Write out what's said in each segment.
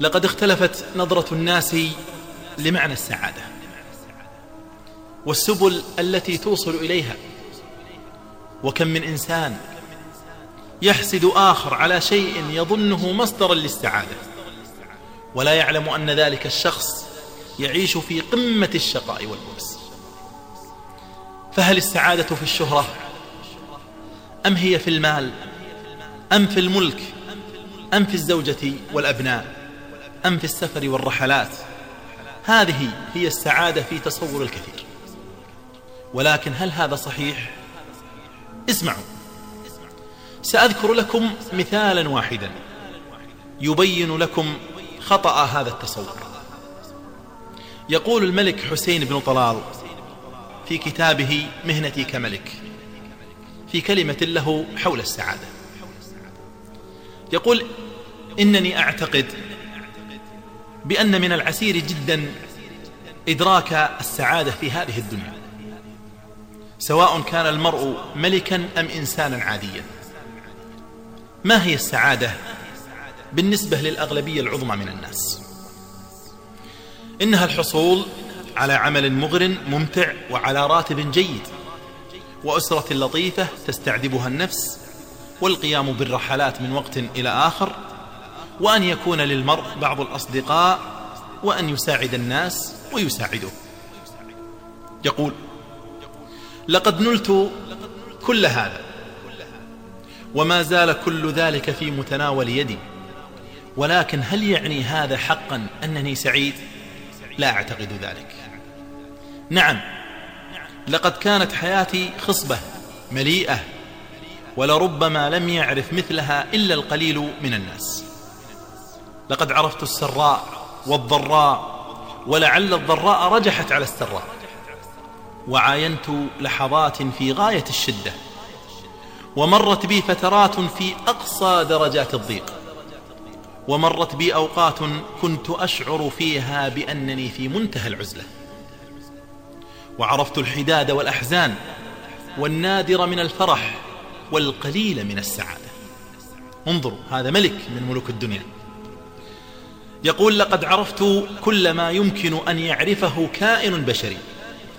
لقد اختلفت نظرة الناس لمعنى السعادة والسبل التي توصل إليها وكم من إنسان يحسد آخر على شيء يظنه مصدرا للسعادة ولا يعلم أن ذلك الشخص يعيش في قمة الشقاء والبؤس. فهل السعادة في الشهرة أم هي في المال أم في الملك أم في الزوجة والأبناء؟ أم في السفر والرحلات. هذه هي السعادة في تصور الكثير. ولكن هل هذا صحيح؟ اسمعوا. سأذكر لكم مثالا واحدا يبين لكم خطأ هذا التصور. يقول الملك حسين بن طلال في كتابه مهنتي كملك في كلمة له حول السعادة. يقول إنني أعتقد بأن من العسير جدا إدراك السعادة في هذه الدنيا. سواء كان المرء ملكا أم إنسانا عاديا. ما هي السعادة بالنسبة للأغلبية العظمى من الناس؟ إنها الحصول على عمل مغر ممتع وعلى راتب جيد وأسرة لطيفة تستعذبها النفس والقيام بالرحلات من وقت إلى آخر وأن يكون للمرء بعض الأصدقاء وأن يساعد الناس ويساعده. يقول لقد نلت كل هذا وما زال كل ذلك في متناول يدي ولكن هل يعني هذا حقا أنني سعيد؟ لا أعتقد ذلك. نعم لقد كانت حياتي خصبة مليئة ولربما لم يعرف مثلها إلا القليل من الناس. لقد عرفت السراء والضراء ولعل الضراء رجحت على السراء. وعاينت لحظات في غاية الشدة ومرت بي فترات في أقصى درجات الضيق. ومرت بي أوقات كنت أشعر فيها بأنني في منتهى العزلة. وعرفت الحداد والأحزان والنادر من الفرح والقليل من السعادة. انظروا هذا ملك من ملوك الدنيا. يقول لقد عرفت كل ما يمكن أن يعرفه كائن بشري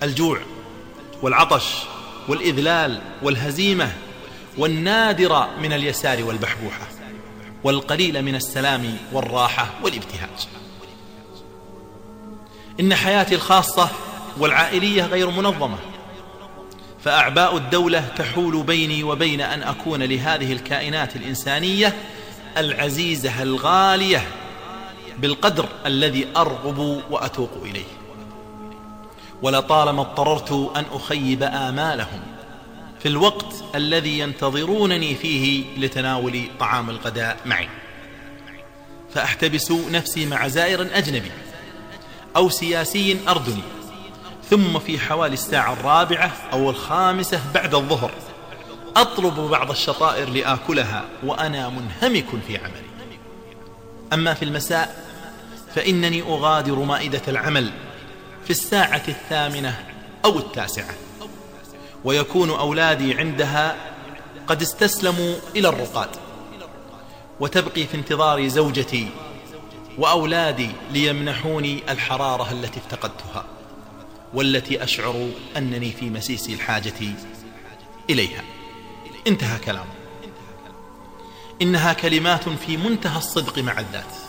الجوع والعطش والإذلال والهزيمة والنادر من اليسار والبحبوحة والقليل من السلام والراحة والابتهاج. إن حياتي الخاصة والعائلية غير منظمة فأعباء الدولة تحول بيني وبين أن أكون لهذه الكائنات الإنسانية العزيزة الغالية بالقدر الذي أرغب وأتوق إليه. ولطالما اضطررت أن أخيب آمالهم في الوقت الذي ينتظرونني فيه لتناول طعام الغداء معي. فأحتبس نفسي مع زائر أجنبي أو سياسي أردني ثم في حوالي الساعة الرابعة أو الخامسة بعد الظهر أطلب بعض الشطائر لآكلها وأنا منهمك في عملي. أما في المساء فإنني أغادر مائدة العمل في الساعة الثامنة أو التاسعة ويكون أولادي عندها قد استسلموا إلى الرقاد وتبقي في انتظار زوجتي وأولادي ليمنحوني الحرارة التي افتقدتها والتي أشعر أنني في مسيس الحاجة إليها. انتهى كلامه. إنها كلمات في منتهى الصدق مع الذات.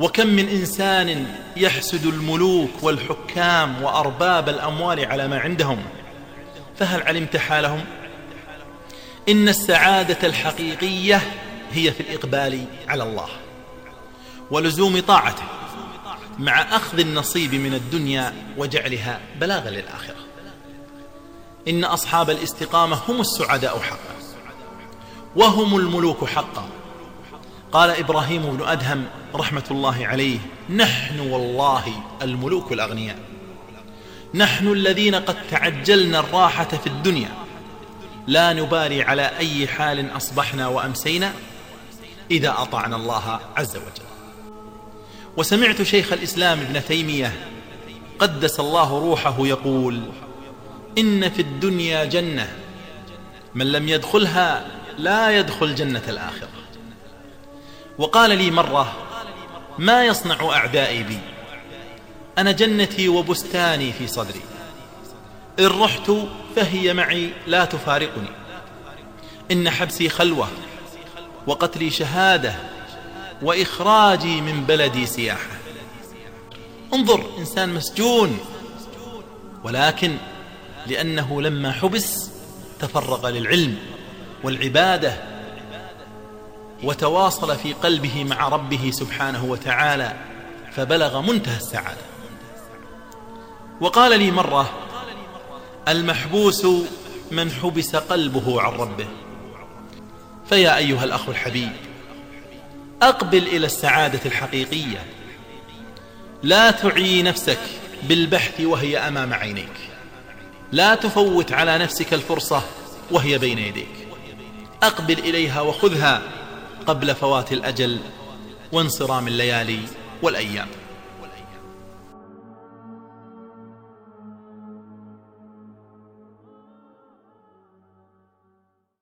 وكم من إنسان يحسد الملوك والحكام وأرباب الأموال على ما عندهم؟ فهل علمت حالهم؟ إن السعادة الحقيقية هي في الإقبال على الله ولزوم طاعته مع أخذ النصيب من الدنيا وجعلها بلاغا للآخرة. إن أصحاب الاستقامة هم السعداء حقا وهم الملوك حقا. قال إبراهيم بن أدهم رحمة الله عليه نحن والله الملوك الأغنياء. نحن الذين قد تعجلنا الراحة في الدنيا. لا نبالي على أي حال أصبحنا وأمسينا إذا أطعنا الله عز وجل. وسمعت شيخ الإسلام ابن تيمية قدس الله روحه يقول إن في الدنيا جنة من لم يدخلها لا يدخل جنة الآخرة. وقال لي مرة ما يصنع أعدائي بي؟ أنا جنتي وبستاني في صدري. إن رحت فهي معي لا تفارقني. إن حبسي خلوة وقتلي شهادة وإخراجي من بلدي سياحة. انظر إنسان مسجون. ولكن لأنه لما حبس تفرغ للعلم والعبادة وتواصل في قلبه مع ربه سبحانه وتعالى فبلغ منتهى السعادة. وقال لي مرة المحبوس من حبس قلبه عن ربه. فيا أيها الأخ الحبيب أقبل إلى السعادة الحقيقية. لا تعي نفسك بالبحث وهي أمام عينيك. لا تفوت على نفسك الفرصة وهي بين يديك. أقبل إليها وخذها. قبل فوات الأجل وانصرام الليالي والأيام.